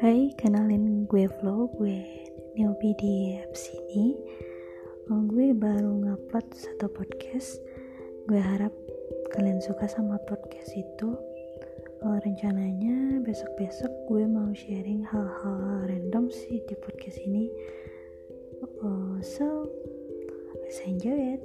Hai, kenalin gue Flo, gue newbie di apps ini. Gue baru ngupload satu podcast. Gue harap kalian suka sama podcast itu. Rencananya besok-besok gue mau sharing hal-hal random sih di podcast ini. Oh, so, let's enjoy it.